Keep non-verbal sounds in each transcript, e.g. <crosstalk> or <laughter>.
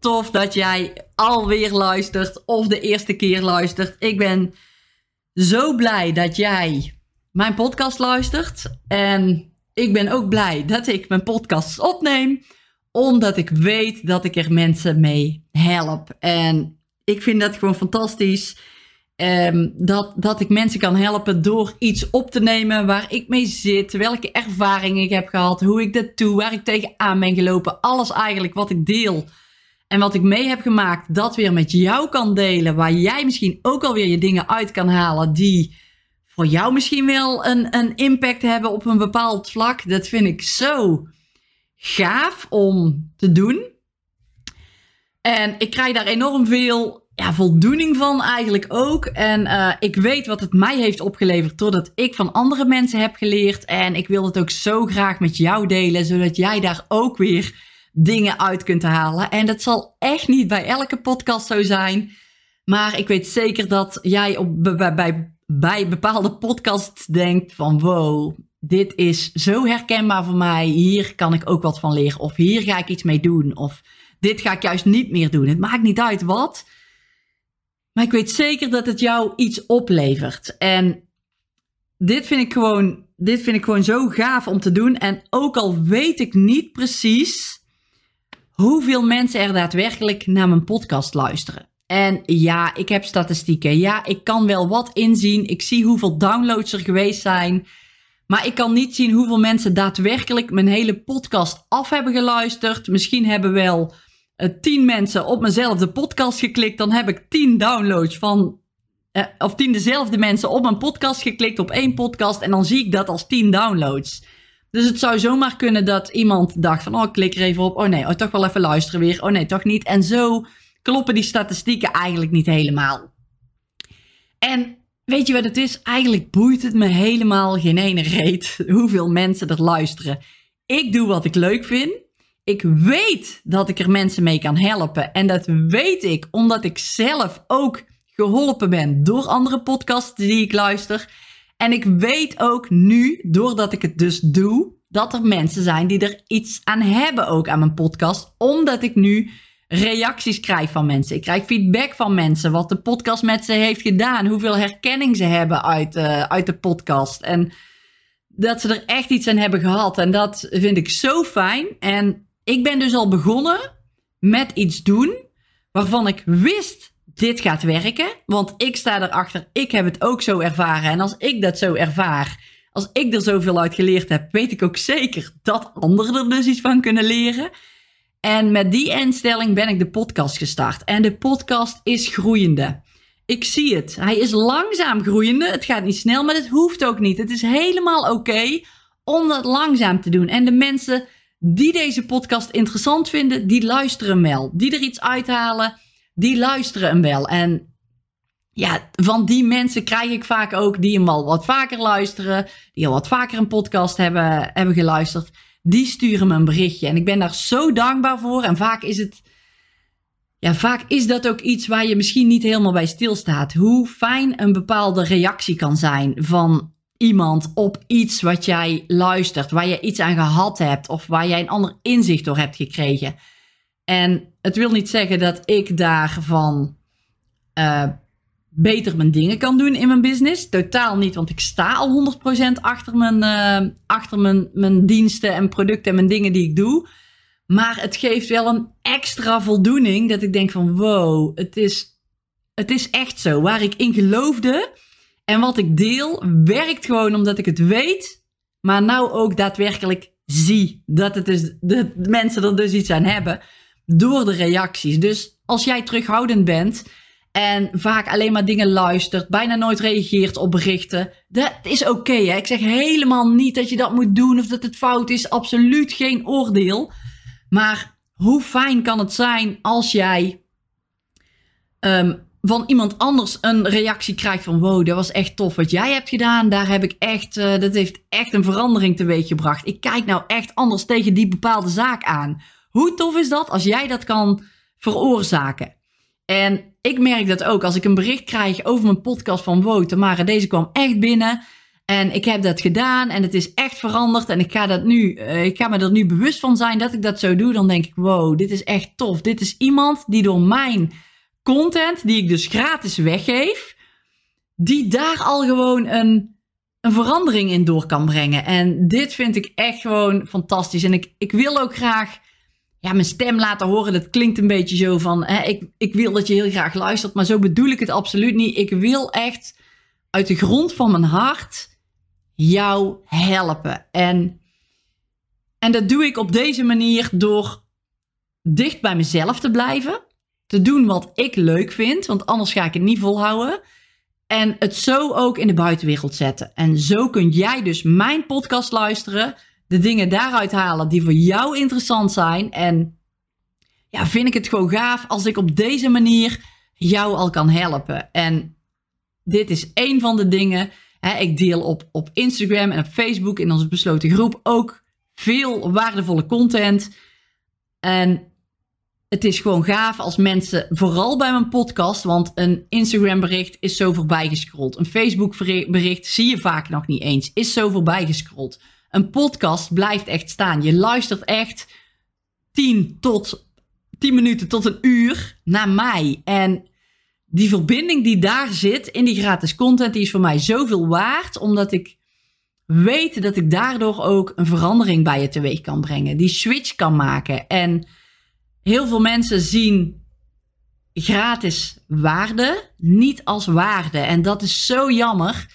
tof dat jij alweer luistert of de eerste keer luistert. Ik ben zo blij dat jij mijn podcast luistert. En ik ben ook blij dat ik mijn podcasts opneem, omdat ik weet dat ik er mensen mee help. En ik vind dat gewoon fantastisch. Ehm, dat, dat ik mensen kan helpen door iets op te nemen waar ik mee zit, welke ervaringen ik heb gehad, hoe ik dat doe, waar ik tegenaan ben gelopen. Alles eigenlijk wat ik deel en wat ik mee heb gemaakt, dat weer met jou kan delen. Waar jij misschien ook alweer je dingen uit kan halen die voor jou misschien wel een, een impact hebben op een bepaald vlak. Dat vind ik zo gaaf om te doen. En ik krijg daar enorm veel ja, voldoening van eigenlijk ook. En uh, ik weet wat het mij heeft opgeleverd doordat ik van andere mensen heb geleerd. En ik wil het ook zo graag met jou delen, zodat jij daar ook weer dingen uit kunt halen. En dat zal echt niet bij elke podcast zo zijn. Maar ik weet zeker dat jij op, bij, bij, bij bepaalde podcasts denkt van wow, dit is zo herkenbaar voor mij. Hier kan ik ook wat van leren. Of hier ga ik iets mee doen. Of dit ga ik juist niet meer doen. Het maakt niet uit wat. Maar ik weet zeker dat het jou iets oplevert. En dit vind ik gewoon, dit vind ik gewoon zo gaaf om te doen. En ook al weet ik niet precies hoeveel mensen er daadwerkelijk naar mijn podcast luisteren. En ja, ik heb statistieken. Ja, ik kan wel wat inzien. Ik zie hoeveel downloads er geweest zijn. Maar ik kan niet zien hoeveel mensen daadwerkelijk mijn hele podcast af hebben geluisterd. Misschien hebben wel uh, tien mensen op mijnzelfde podcast geklikt. Dan heb ik tien downloads van. Uh, of tien dezelfde mensen op mijn podcast geklikt op één podcast. En dan zie ik dat als tien downloads. Dus het zou zomaar kunnen dat iemand dacht van, oh, klik er even op. Oh nee, oh, toch wel even luisteren weer. Oh nee, toch niet. En zo kloppen die statistieken eigenlijk niet helemaal. En weet je wat het is? Eigenlijk boeit het me helemaal geen ene reet <laughs> hoeveel mensen er luisteren. Ik doe wat ik leuk vind. Ik weet dat ik er mensen mee kan helpen. En dat weet ik omdat ik zelf ook geholpen ben door andere podcasts die ik luister. En ik weet ook nu, doordat ik het dus doe, dat er mensen zijn die er iets aan hebben ook aan mijn podcast. Omdat ik nu reacties krijg van mensen. Ik krijg feedback van mensen. Wat de podcast met ze heeft gedaan. Hoeveel herkenning ze hebben uit, uh, uit de podcast. En dat ze er echt iets aan hebben gehad. En dat vind ik zo fijn. En ik ben dus al begonnen met iets doen waarvan ik wist dit gaat werken. Want ik sta erachter, ik heb het ook zo ervaren. En als ik dat zo ervaar, als ik er zoveel uit geleerd heb, weet ik ook zeker dat anderen er dus iets van kunnen leren. En met die instelling ben ik de podcast gestart. En de podcast is groeiende. Ik zie het. Hij is langzaam groeiende. Het gaat niet snel, maar het hoeft ook niet. Het is helemaal oké om dat langzaam te doen. En de mensen die deze podcast interessant vinden, die luisteren wel. Die er iets uithalen die luisteren hem wel. En ja, van die mensen krijg ik vaak ook die hem al wat vaker luisteren, die al wat vaker een podcast hebben, hebben geluisterd. Die sturen me een berichtje. En ik ben daar zo dankbaar voor. En vaak is het. Ja, vaak is dat ook iets waar je misschien niet helemaal bij stilstaat. Hoe fijn een bepaalde reactie kan zijn van iemand op iets wat jij luistert, waar je iets aan gehad hebt of waar jij een ander inzicht door hebt gekregen. En het wil niet zeggen dat ik daarvan uh, beter mijn dingen kan doen in mijn business. Totaal niet, want ik sta al 100% achter, mijn, uh, achter mijn, mijn diensten en producten en mijn dingen die ik doe. Maar het geeft wel een extra voldoening dat ik denk van wow, het is, het is echt zo. Waar ik in geloofde en wat ik deel werkt gewoon omdat ik het weet. Maar nou ook daadwerkelijk zie dat, het dus, dat mensen er dus iets aan hebben door de reacties. Dus als jij terughoudend bent en vaak alleen maar dingen luistert, bijna nooit reageert op berichten, dat is oké. ik zeg helemaal niet dat je dat moet doen of dat het fout is. Absoluut geen oordeel. Maar hoe fijn kan het zijn als jij ehm, van iemand anders een reactie krijgt van wow, dat was echt tof wat jij hebt gedaan. Daar heb ik echt, uh, dat heeft echt een verandering teweeg gebracht. Ik kijk nou echt anders tegen die bepaalde zaak aan. Hoe tof is dat als jij dat kan veroorzaken? En ik merk dat ook als ik een bericht krijg over mijn podcast van wow, Tamara, deze kwam echt binnen. En ik heb dat gedaan en het is echt veranderd. En ik ga, dat nu, uh, ik ga me er nu bewust van zijn dat ik dat zo doe. Dan denk ik, wow, dit is echt tof. Dit is iemand die door mijn content, die ik dus gratis weggeef, die daar al gewoon een, een verandering in door kan brengen. En dit vind ik echt gewoon fantastisch. En ik, ik wil ook graag ja, mijn stem laten horen. Dat klinkt een beetje zo van, hè, ik, ik wil dat je heel graag luistert, maar zo bedoel ik het absoluut niet. Ik wil echt uit de grond van mijn hart jou helpen. En, en dat doe ik op deze manier door dicht bij mezelf te blijven. Te doen wat ik leuk vind, want anders ga ik het niet volhouden. En het zo ook in de buitenwereld zetten. En zo kun jij dus mijn podcast luisteren. De dingen daaruit halen die voor jou interessant zijn. En ja, vind ik het gewoon gaaf als ik op deze manier jou al kan helpen. En dit is een van de dingen ik deel op, op Instagram en op Facebook in onze besloten groep ook veel waardevolle content. En het is gewoon gaaf als mensen, vooral bij mijn podcast, want een Instagram bericht is zo voorbij gescrolld. Een Facebook bericht zie je vaak nog niet eens, is zo voorbij gescrolld. Een podcast blijft echt staan. Je luistert echt 10 tot 10 minuten tot een uur naar mij. En die verbinding die daar zit in die gratis content, die is voor mij zoveel waard, omdat ik weet dat ik daardoor ook een verandering bij je teweeg kan brengen, die switch kan maken. En heel veel mensen zien gratis waarde niet als waarde. En dat is zo jammer.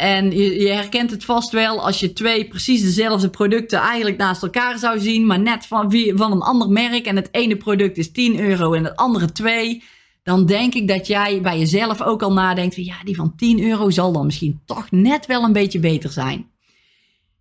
En je, je, herkent het vast wel als je twee precies dezelfde producten eigenlijk naast elkaar zou zien, maar net van, van een ander merk. En het ene product is 10 euro en het andere 2 dan denk ik dat jij bij jezelf ook al nadenkt van ja, die van 10 euro zal dan misschien toch net wel een beetje beter zijn.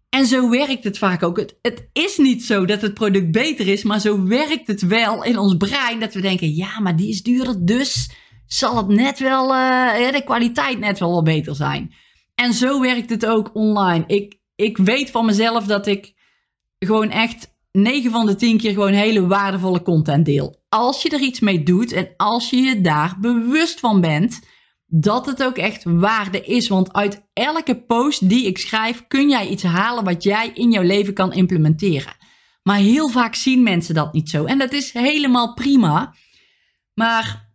En zo werkt het vaak ook. Het, is niet zo dat het product beter is, maar zo werkt het wel in ons brein dat we denken ja, maar die is duurder, dus zal het net wel, uh, de kwaliteit net wel wat beter zijn. En zo werkt het ook online. Ik, ik weet van mezelf dat ik gewoon echt 9 van de 10 keer gewoon hele waardevolle content deel als je er iets mee doet en als je je daar bewust van bent, dat het ook echt waarde is. Want uit elke post die ik schrijf kun jij iets halen wat jij in jouw leven kan implementeren. Maar heel vaak zien mensen dat niet zo. En dat is helemaal prima. Maar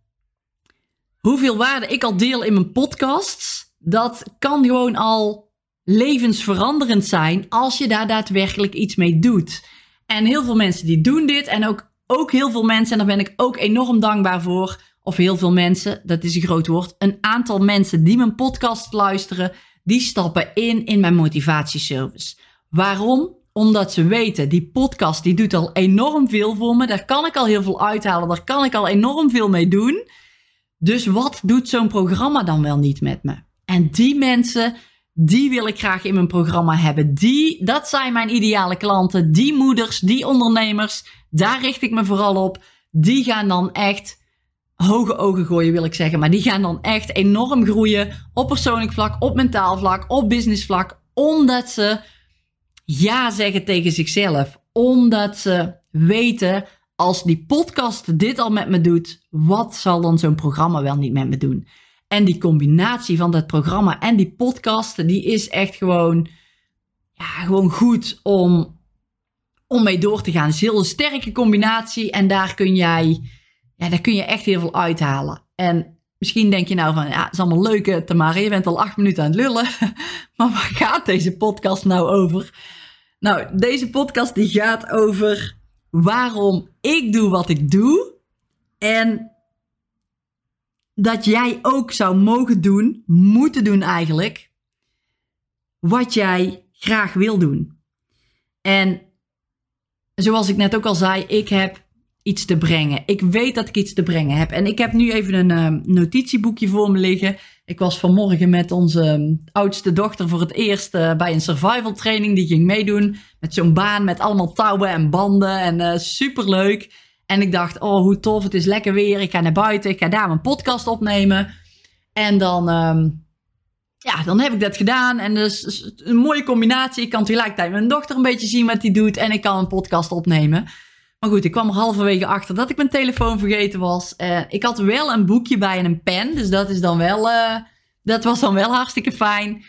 hoeveel waarde ik al deel in mijn podcasts, dat kan gewoon al levensveranderend zijn als je daar daadwerkelijk iets mee doet. En heel veel mensen die doen dit en ook ook heel veel mensen, en daar ben ik ook enorm dankbaar voor, of heel veel mensen, dat is een groot woord, een aantal mensen die mijn podcast luisteren, die stappen in in mijn motivatieservice. Waarom? Omdat ze weten, die podcast die doet al enorm veel voor me. Daar kan ik al heel veel uithalen. Daar kan ik al enorm veel mee doen. Dus wat doet zo'n programma dan wel niet met me? En die mensen, die wil ik graag in mijn programma hebben. Die, dat zijn mijn ideale klanten. Die moeders, die ondernemers, daar richt ik me vooral op. Die gaan dan echt hoge ogen gooien, wil ik zeggen. Maar die gaan dan echt enorm groeien op persoonlijk vlak, op mentaal vlak, op business vlak. Omdat ze ja zeggen tegen zichzelf. Omdat ze weten, als die podcast dit al met me doet, wat zal dan zo'n programma wel niet met me doen? En die combinatie van dat programma en die podcast, die is echt gewoon, ja, gewoon goed om, om mee door te gaan. Het is een sterke combinatie en daar kun jij, ja, daar kun je echt heel veel uithalen. En misschien denk je nou van, ja, het is allemaal leuk, Tamara, je bent al acht minuten aan het lullen. <laughs> maar waar gaat deze podcast nou over? Nou, deze podcast die gaat over waarom ik doe wat ik doe. En dat jij ook zou mogen doen, moeten doen eigenlijk, wat jij graag wil doen. En zoals ik net ook al zei, ik heb iets te brengen. Ik weet dat ik iets te brengen heb. En ik heb nu even een uh, notitieboekje voor me liggen. Ik was vanmorgen met onze ehm, oudste dochter voor het eerst uh, bij een survival training. Die ging meedoen met zo'n baan met allemaal touwen en banden. En uh, superleuk. En ik dacht, oh hoe tof, het is lekker weer. Ik ga naar buiten, ik ga daar mijn podcast opnemen. En dan, ehm, ja, dan heb ik dat gedaan. En dus een mooie combinatie. Ik kan tegelijkertijd mijn dochter een beetje zien wat hij doet. En ik kan een podcast opnemen. Maar goed, ik kwam er halverwege achter dat ik mijn telefoon vergeten was. Uh, ik had wel een boekje bij en een pen. Dus dat is dan wel, uh, dat was dan wel hartstikke fijn.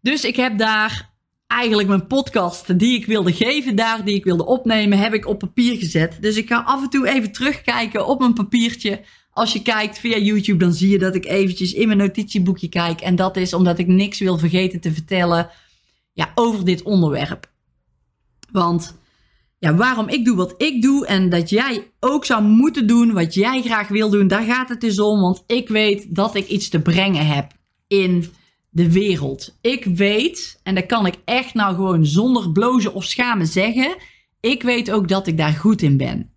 Dus ik heb daar eigenlijk mijn podcast die ik wilde geven daar, die ik wilde opnemen, heb ik op papier gezet. Dus ik ga af en toe even terugkijken op mijn papiertje. Als je kijkt via YouTube, dan zie je dat ik eventjes in mijn notitieboekje kijk. En dat is omdat ik niks wil vergeten te vertellen ja, over dit onderwerp. Want ja, waarom ik doe wat ik doe en dat jij ook zou moeten doen wat jij graag wil doen, daar gaat het dus om. Want ik weet dat ik iets te brengen heb in de wereld. Ik weet, en dat kan ik echt nou gewoon zonder blozen of schamen zeggen, ik weet ook dat ik daar goed in ben.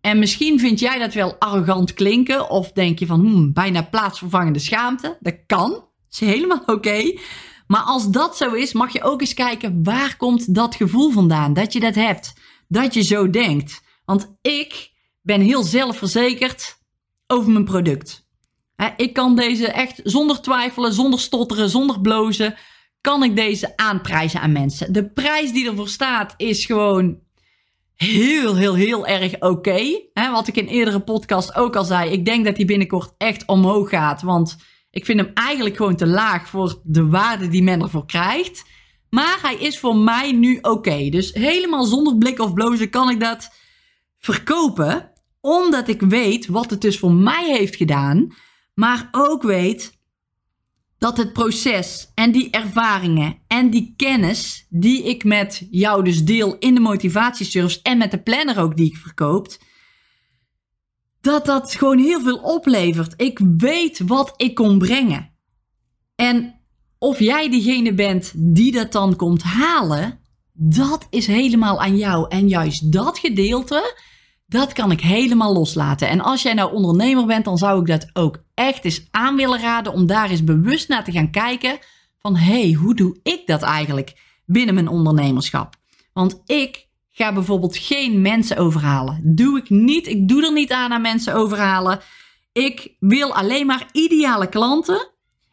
En misschien vind jij dat wel arrogant klinken of denk je van hmm, bijna plaatsvervangende schaamte. Dat kan, dat is helemaal oké. Maar als dat zo is, mag je ook eens kijken waar komt dat gevoel vandaan dat je dat hebt, dat je zo denkt. Want ik ben heel zelfverzekerd over mijn product ik kan deze echt zonder twijfelen, zonder stotteren, zonder blozen, kan ik deze aanprijzen aan mensen. De prijs die ervoor staat is gewoon heel, heel, heel erg oké. Wat ik in eerdere podcast ook al zei, ik denk dat die binnenkort echt omhoog gaat. Want ik vind hem eigenlijk gewoon te laag voor de waarde die men ervoor krijgt. Maar hij is voor mij nu oké. Dus helemaal zonder blik of blozen kan ik dat verkopen. Omdat ik weet wat het dus voor mij heeft gedaan maar ook weet dat het proces en die ervaringen en die kennis die ik met jou dus deel in de motivatieservice en met de planner ook die ik verkoopt, dat dat gewoon heel veel oplevert. Ik weet wat ik kon brengen. En of jij diegene bent die dat dan komt halen, dat is helemaal aan jou. En juist dat gedeelte, dat kan ik helemaal loslaten. En als jij nou ondernemer bent, dan zou ik dat ook echt eens aan willen raden om daar eens bewust naar te gaan kijken van hé, hey, hoe doe ik dat eigenlijk binnen mijn ondernemerschap? Want ik ga bijvoorbeeld geen mensen overhalen. Doe ik niet. Ik doe er niet aan aan mensen overhalen. Ik wil alleen maar ideale klanten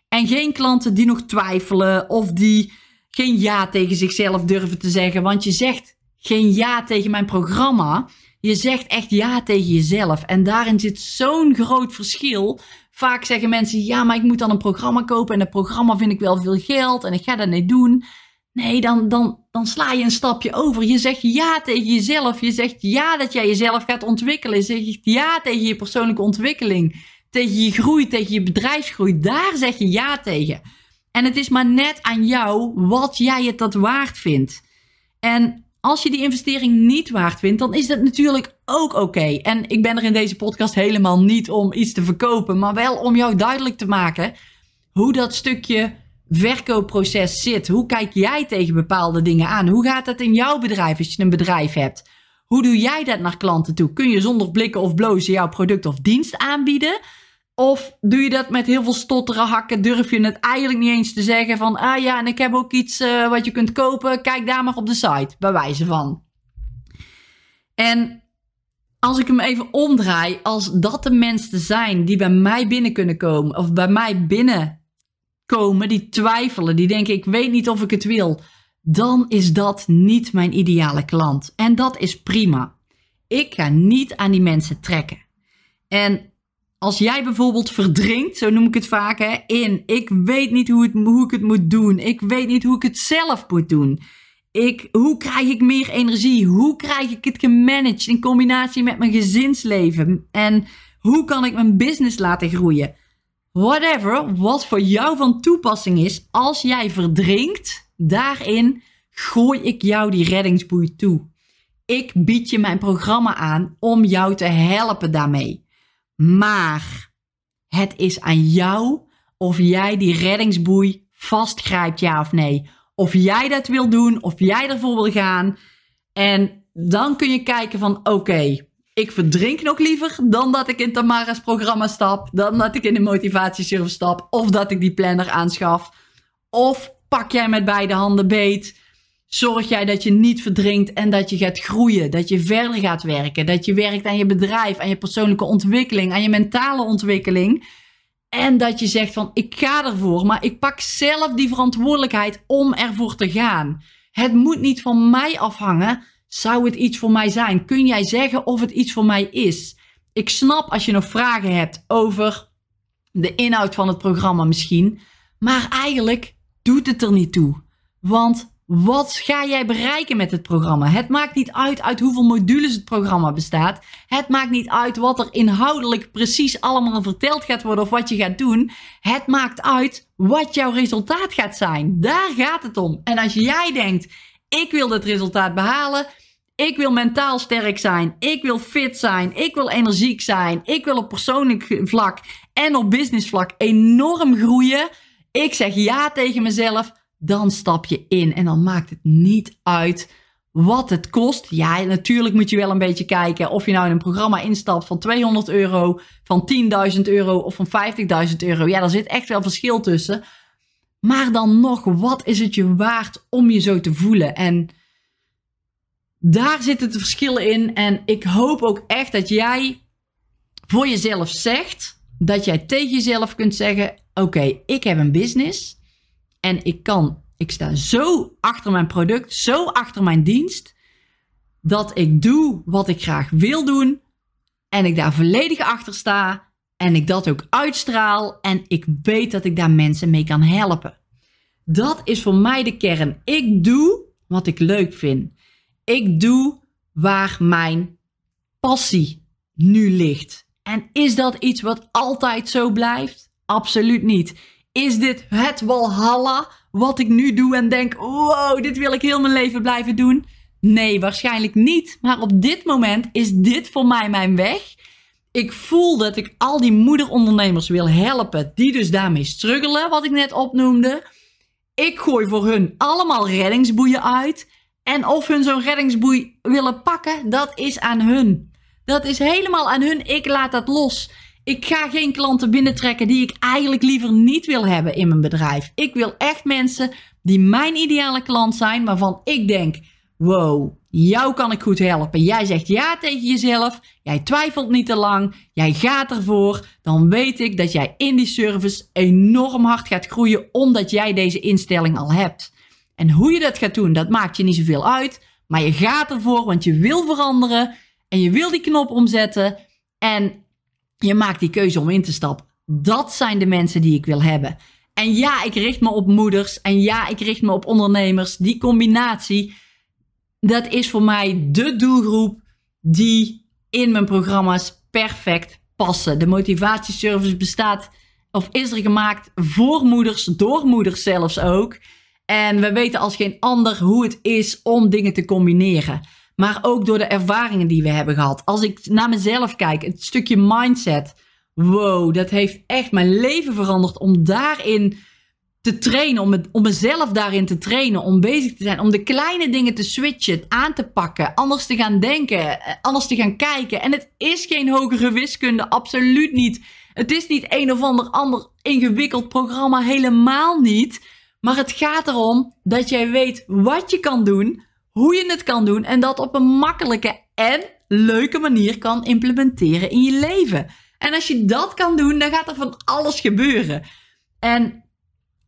en geen klanten die nog twijfelen of die geen ja tegen zichzelf durven te zeggen. Want je zegt geen ja tegen mijn programma. Je zegt echt ja tegen jezelf. En daarin zit zo'n groot verschil. Vaak zeggen mensen: ja, maar ik moet dan een programma kopen. En dat programma vind ik wel veel geld. En ik ga dat niet doen. Nee, dan, dan, dan sla je een stapje over. Je zegt ja tegen jezelf. Je zegt ja dat jij jezelf gaat ontwikkelen. Je zegt ja tegen je persoonlijke ontwikkeling. Tegen je groei, tegen je bedrijfsgroei. Daar zeg je ja tegen. En het is maar net aan jou wat jij het dat waard vindt. En als je die investering niet waard vindt, dan is dat natuurlijk ook oké. En ik ben er in deze podcast helemaal niet om iets te verkopen, maar wel om jou duidelijk te maken hoe dat stukje verkoopproces zit. Hoe kijk jij tegen bepaalde dingen aan? Hoe gaat dat in jouw bedrijf als je een bedrijf hebt? Hoe doe jij dat naar klanten toe? Kun je zonder blikken of blozen jouw product of dienst aanbieden? Of doe je dat met heel veel stotteren, hakken? Durf je het eigenlijk niet eens te zeggen van... Ah ja, en ik heb ook iets uh, wat je kunt kopen. Kijk daar maar op de site, bij wijze van. En als ik hem even omdraai, als dat de mensen zijn die bij mij binnen kunnen komen... of bij mij binnenkomen, die twijfelen, die denken ik weet niet of ik het wil... dan is dat niet mijn ideale klant. En dat is prima. Ik ga niet aan die mensen trekken. En als jij bijvoorbeeld verdrinkt, zo noem ik het vaak, hè, in ik weet niet hoe, hoe ik het moet doen. Ik weet niet hoe ik het zelf moet doen. Ik, hoe krijg ik meer energie? Hoe krijg ik het gemanaged in combinatie met mijn gezinsleven? En hoe kan ik mijn business laten groeien? Whatever, wat voor jou van toepassing is, als jij verdrinkt, daarin gooi ik jou die reddingsboei toe. Ik bied je mijn programma aan om jou te helpen daarmee. Maar het is aan jou of jij die reddingsboei vastgrijpt, ja of nee. Of jij dat wil doen, of jij ervoor wil gaan. En dan kun je kijken van oké, ik verdrink nog liever dan dat ik in Tamara's programma stap, dan dat ik in de motivatieservice stap, of dat ik die planner aanschaf. Of pak jij met beide handen beet zorg jij dat je niet verdrinkt en dat je gaat groeien, dat je verder gaat werken, dat je werkt aan je bedrijf, aan je persoonlijke ontwikkeling, aan je mentale ontwikkeling. En dat je zegt van ik ga ervoor, maar ik pak zelf die verantwoordelijkheid om ervoor te gaan. Het moet niet van mij afhangen. Zou het iets voor mij zijn? Kun jij zeggen of het iets voor mij is? Ik snap als je nog vragen hebt over de inhoud van het programma misschien. Maar eigenlijk doet het er niet toe. Want wat ga jij bereiken met het programma? Het maakt niet uit uit hoeveel modules het programma bestaat. Het maakt niet uit wat er inhoudelijk precies allemaal verteld gaat worden of wat je gaat doen. Het maakt uit wat jouw resultaat gaat zijn. Daar gaat het om. En als jij denkt, ik wil dit resultaat behalen, ik wil mentaal sterk zijn. Ik wil fit zijn. Ik wil energiek zijn. Ik wil op persoonlijk vlak en op business vlak enorm groeien. Ik zeg ja tegen mezelf. Dan stap je in. En dan maakt het niet uit wat het kost. Ja, natuurlijk moet je wel een beetje kijken of je nou in een programma instapt van 200 euro, van 10.000 euro of van 50.000 euro. Ja, daar zit echt wel verschil tussen. Maar dan nog, wat is het je waard om je zo te voelen? En daar zit het verschil in. En ik hoop ook echt dat jij voor jezelf zegt, dat jij tegen jezelf kunt zeggen: Oké, ik heb een business en ik kan, ik sta zo achter mijn product, zo achter mijn dienst, dat ik doe wat ik graag wil doen en ik daar volledig achter sta en ik dat ook uitstraal en ik weet dat ik daar mensen mee kan helpen. Dat is voor mij de kern. Ik doe wat ik leuk vind. Ik doe waar mijn passie nu ligt. En is dat iets wat altijd zo blijft? Absoluut niet. Is dit het walhalla wat ik nu doe en denk: wow, dit wil ik heel mijn leven blijven doen? Nee, waarschijnlijk niet. Maar op dit moment is dit voor mij mijn weg. Ik voel dat ik al die moederondernemers wil helpen die dus daarmee struggelen, wat ik net opnoemde. Ik gooi voor hun allemaal reddingsboeien uit. En of hun zo'n reddingsboei willen pakken, dat is aan hun. Dat is helemaal aan hun. Ik laat dat los. Ik ga geen klanten binnentrekken die ik eigenlijk liever niet wil hebben in mijn bedrijf. Ik wil echt mensen die mijn ideale klant zijn, waarvan ik denk: wow, jou kan ik goed helpen. Jij zegt ja tegen jezelf. Jij twijfelt niet te lang. Jij gaat ervoor. Dan weet ik dat jij in die service enorm hard gaat groeien, omdat jij deze instelling al hebt. En hoe je dat gaat doen, dat maakt je niet zoveel uit. Maar je gaat ervoor, want je wil veranderen. En je wil die knop omzetten. En je maakt die keuze om in te stappen. Dat zijn de mensen die ik wil hebben. En ja, ik richt me op moeders. En ja, ik richt me op ondernemers. Die combinatie, dat is voor mij de doelgroep die in mijn programma's perfect passen. De motivatieservice bestaat of is er gemaakt voor moeders, door moeders zelfs ook. En we weten als geen ander hoe het is om dingen te combineren. Maar ook door de ervaringen die we hebben gehad. Als ik naar mezelf kijk, het stukje mindset. Wow, dat heeft echt mijn leven veranderd om daarin te trainen. Om, het, om mezelf daarin te trainen. Om bezig te zijn. Om de kleine dingen te switchen, aan te pakken. Anders te gaan denken. Eh, anders te gaan kijken. En het is geen hogere wiskunde. Absoluut niet. Het is niet een of ander ander ingewikkeld programma. Helemaal niet. Maar het gaat erom dat jij weet wat je kan doen, hoe je het kan doen en dat op een makkelijke en leuke manier kan implementeren in je leven. En als je dat kan doen, dan gaat er van alles gebeuren. En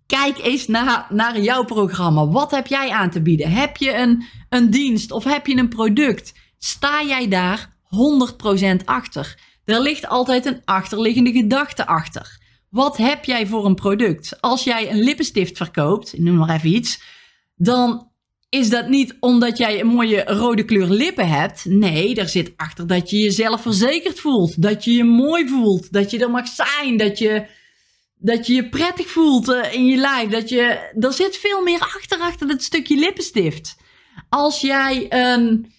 kijk eens naar, naar jouw programma. Wat heb jij aan te bieden? Heb je een, een dienst of heb je een product? Sta jij daar 100% achter? Er ligt altijd een achterliggende gedachte achter. Wat heb jij voor een product? Als jij een lippenstift verkoopt, noem maar even iets, dan is dat niet omdat jij een mooie rode kleur lippen hebt. Nee, daar zit achter dat je jezelf verzekerd voelt. Dat je je mooi voelt. Dat je er mag zijn. Dat je dat je je prettig voelt uh, in je lijf. Dat je, er zit veel meer achter, achter dat stukje lippenstift. Als jij een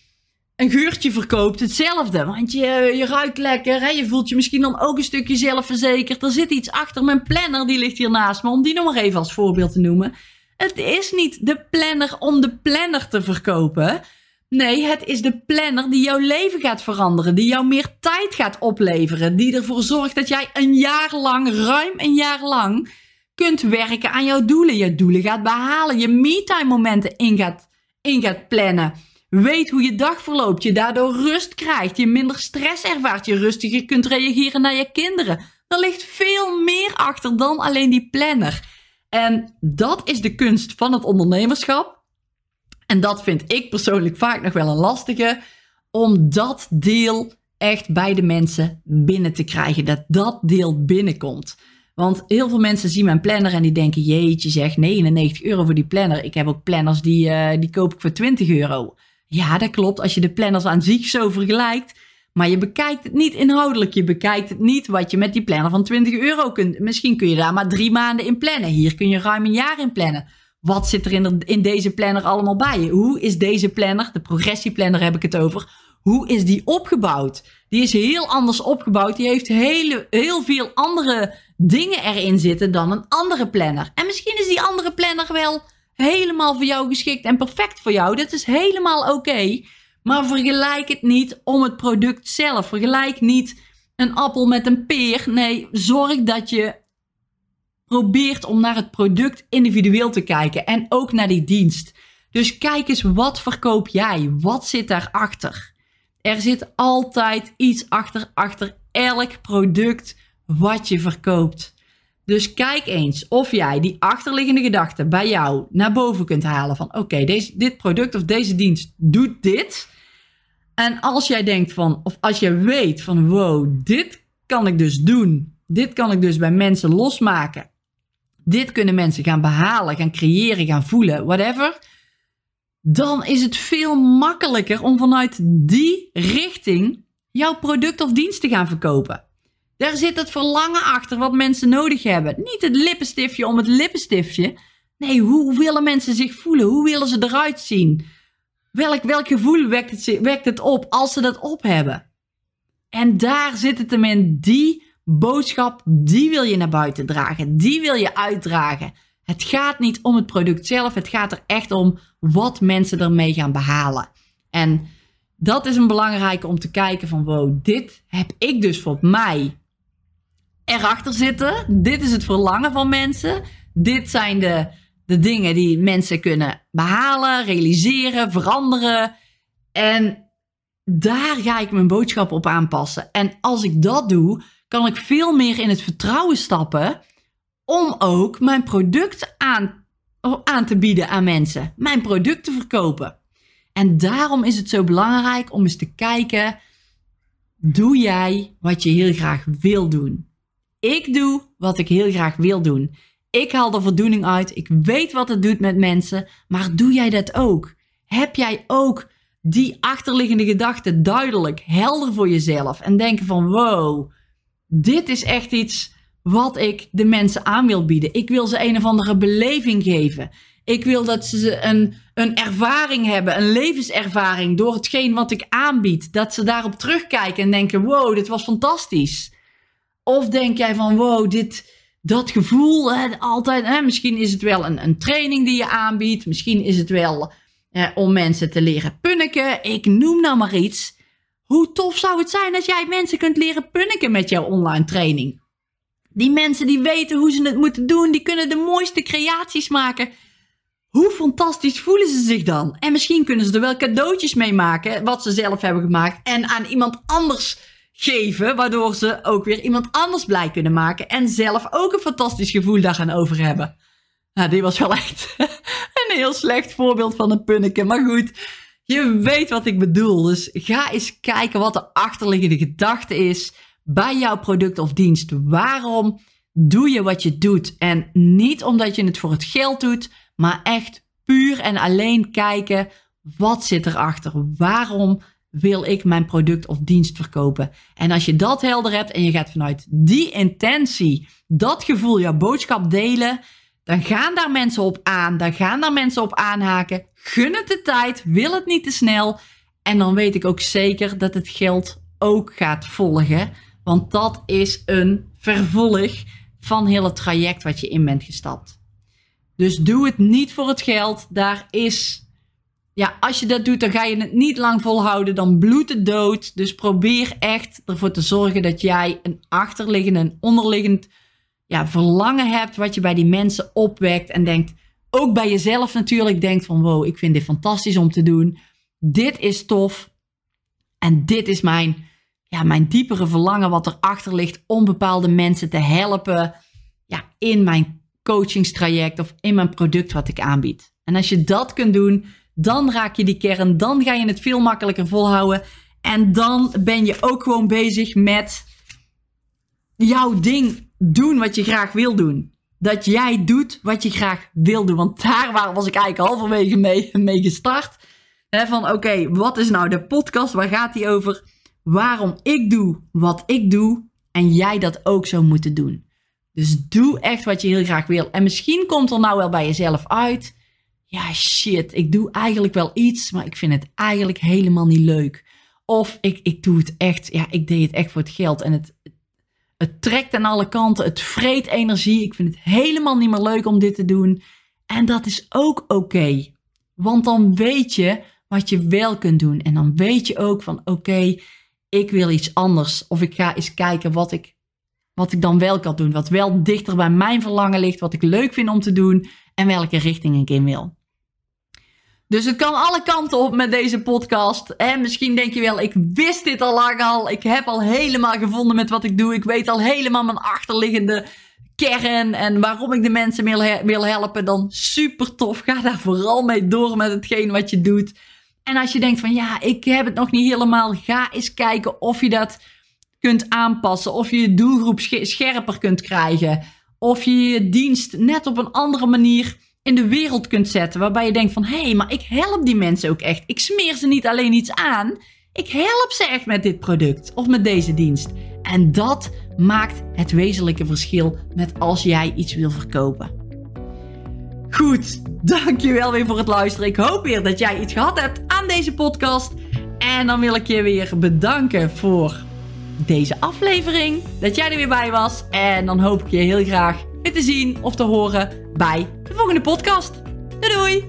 een geurtje verkoopt, hetzelfde. Want je, je ruikt lekker, hè? je voelt je misschien dan ook een stukje zelfverzekerd. Er zit iets achter. Mijn planner, die ligt hier naast me, om die nog maar even als voorbeeld te noemen. Het is niet de planner om de planner te verkopen. Nee, het is de planner die jouw leven gaat veranderen. Die jou meer tijd gaat opleveren. Die ervoor zorgt dat jij een jaar lang, ruim een jaar lang, kunt werken aan jouw doelen. Je doelen gaat behalen. Je me-time momenten in gaat in gaat plannen. Weet hoe je dag verloopt, je daardoor rust krijgt, je minder stress ervaart, je rustiger kunt reageren naar je kinderen. Er ligt veel meer achter dan alleen die planner. En dat is de kunst van het ondernemerschap. En dat vind ik persoonlijk vaak nog wel een lastige, om dat deel echt bij de mensen binnen te krijgen. Dat dat deel binnenkomt. Want heel veel mensen zien mijn planner en die denken: jeetje, zeg 99 euro voor die planner. Ik heb ook planners die, uh, die koop ik voor 20 euro. Ja, dat klopt. Als je de planners aan zich zo vergelijkt. Maar je bekijkt het niet inhoudelijk. Je bekijkt het niet wat je met die planner van 20 euro kunt. Misschien kun je daar maar drie maanden in plannen. Hier kun je ruim een jaar in plannen. Wat zit er in, in deze planner allemaal bij? Hoe is deze planner, de progressieplanner heb ik het over, hoe is die opgebouwd? Die is heel anders opgebouwd. Die heeft hele, heel veel andere dingen erin zitten dan een andere planner. En misschien is die andere planner wel helemaal voor jou geschikt en perfect voor jou. Dat is helemaal oké. Maar vergelijk het niet om het product zelf. Vergelijk niet een appel met een peer. Nee, zorg dat je probeert om naar het product individueel te kijken en ook naar die dienst. Dus kijk eens, wat verkoop jij? Wat zit daarachter? Er zit altijd iets achter, achter elk product wat je verkoopt. Dus kijk eens of jij die achterliggende gedachte bij jou naar boven kunt halen van oké, deze dit product of deze dienst doet dit. En als jij denkt van, of als je weet van wow, dit kan ik dus doen. Dit kan ik dus bij mensen losmaken. Dit kunnen mensen gaan behalen, gaan creëren, gaan voelen, whatever. Dan is het veel makkelijker om vanuit die richting jouw product of dienst te gaan verkopen. Daar zit het verlangen achter wat mensen nodig hebben. Niet het lippenstiftje om het lippenstiftje. Nee, hoe willen mensen zich voelen? Hoe willen ze eruit zien? Welk, welk gevoel wekt het, wekt het op als ze dat op hebben? En daar zit het hem in. Die boodschap, die wil je naar buiten dragen. Die wil je uitdragen. Het gaat niet om het product zelf. Het gaat er echt om wat mensen ermee gaan behalen. En dat is een belangrijke om te kijken van wow, dit heb ik dus voor mij erachter zitten. Dit is het verlangen van mensen. Dit zijn de, de dingen die mensen kunnen behalen, realiseren, veranderen. En daar ga ik mijn boodschap op aanpassen. En als ik dat doe, kan ik veel meer in het vertrouwen stappen om ook mijn product aan, aan te bieden aan mensen. Mijn product te verkopen. En daarom is het zo belangrijk om eens te kijken: doe jij wat je heel graag wil doen? Ik doe wat ik heel graag wil doen. Ik haal er voldoening uit. Ik weet wat het doet met mensen. Maar doe jij dat ook? Heb jij ook die achterliggende gedachten duidelijk, helder voor jezelf? En denken van wow, dit is echt iets wat ik de mensen aan wil bieden. Ik wil ze een of andere beleving geven. Ik wil dat ze een, een ervaring hebben, een levenservaring door hetgeen wat ik aanbied. Dat ze daarop terugkijken en denken: wow, dit was fantastisch. Of denk jij van wow, dit, dat gevoel, hè, altijd, hè, misschien is het wel een, een training die je aanbiedt. Misschien is het wel om mensen te leren punniken. Ik noem nou maar iets. Hoe tof zou het zijn als jij mensen kunt leren punniken met jouw online training? Die mensen die weten hoe ze het moeten doen, die kunnen de mooiste creaties maken. Hoe fantastisch voelen ze zich dan? En misschien kunnen ze er wel cadeautjes mee maken, wat ze zelf hebben gemaakt, en aan iemand anders geven, waardoor ze ook weer iemand anders blij kunnen maken en zelf ook een fantastisch gevoel daar gaan over hebben. Nou, dit was wel echt <laughs> een heel slecht voorbeeld van een punneke, maar goed. Je weet wat ik bedoel, dus ga eens kijken wat de achterliggende gedachte is bij jouw product of dienst. Waarom doe je wat je doet? En niet omdat je het voor het geld doet, maar echt puur en alleen kijken wat zit erachter? Waarom wil ik mijn product of dienst verkopen? En als je dat helder hebt en je gaat vanuit die intentie, dat gevoel, jouw boodschap delen, dan gaan daar mensen op aan. Dan gaan daar mensen op aanhaken. Gun het de tijd, wil het niet te snel. En dan weet ik ook zeker dat het geld ook gaat volgen. Want dat is een vervolg van heel het traject wat je in bent gestapt. Dus doe het niet voor het geld. Daar is ja, als je dat doet, dan ga je het niet lang volhouden. Dan bloedt het dood. Dus probeer echt ervoor te zorgen dat jij een achterliggend en onderliggend ja, verlangen hebt. Wat je bij die mensen opwekt. En denkt: ook bij jezelf natuurlijk denkt van wow, ik vind dit fantastisch om te doen. Dit is tof. En dit is mijn, ja, mijn diepere verlangen wat erachter ligt om bepaalde mensen te helpen ja, in mijn coachingstraject of in mijn product wat ik aanbied. En als je dat kunt doen, dan raak je die kern, dan ga je het veel makkelijker volhouden. En dan ben je ook gewoon bezig met jouw ding doen wat je graag wil doen. Dat jij doet wat je graag wil doen. Want daar was ik eigenlijk halverwege mee, <laughs> mee gestart. van oké, wat is nou de podcast? Waar gaat die over? Waarom ik doe wat ik doe. En jij dat ook zou moeten doen. Dus doe echt wat je heel graag wil. En misschien komt er nou wel bij jezelf uit. Ja, shit, ik doe eigenlijk wel iets, maar ik vind het eigenlijk helemaal niet leuk. Of ik, ik doe het echt, ja, ik deed het echt voor het geld. En het, het trekt aan alle kanten, het vreet energie. Ik vind het helemaal niet meer leuk om dit te doen. En dat is ook oké. Want dan weet je wat je wel kunt doen. En dan weet je ook van oké, ik wil iets anders. Of ik ga eens kijken wat ik, wat ik dan wel kan doen. Wat wel dichter bij mijn verlangen ligt. Wat ik leuk vind om te doen. En welke richting ik in wil. Dus het kan alle kanten op met deze podcast. En misschien denk je wel, ik wist dit al lang al. Ik heb al helemaal gevonden met wat ik doe. Ik weet al helemaal mijn achterliggende kern en waarom ik de mensen wil helpen. Dan super tof. Ga daar vooral mee door met hetgeen wat je doet. En als je denkt van ja, ik heb het nog niet helemaal. Ga eens kijken of je dat kunt aanpassen. Of je je doelgroep scherper kunt krijgen. Of je je dienst net op een andere manier in de wereld kunt zetten. Waarbij je denkt van, hé, hey, maar ik help die mensen ook echt. Ik smeer ze niet alleen iets aan. Ik help ze echt met dit product of met deze dienst. En dat maakt het wezenlijke verschil met als jij iets wil verkopen. Goed, dankjewel weer voor het luisteren. Ik hoop weer dat jij iets gehad hebt aan deze podcast. En dan wil ik je weer bedanken voor deze aflevering. Dat jij er weer bij was. En dan hoop ik je heel graag weer te zien of te horen bij de volgende podcast. Doei doei!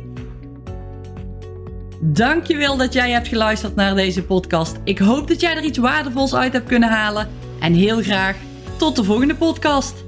Dankjewel dat jij hebt geluisterd naar deze podcast. Ik hoop dat jij er iets waardevols uit hebt kunnen halen. En heel graag tot de volgende podcast.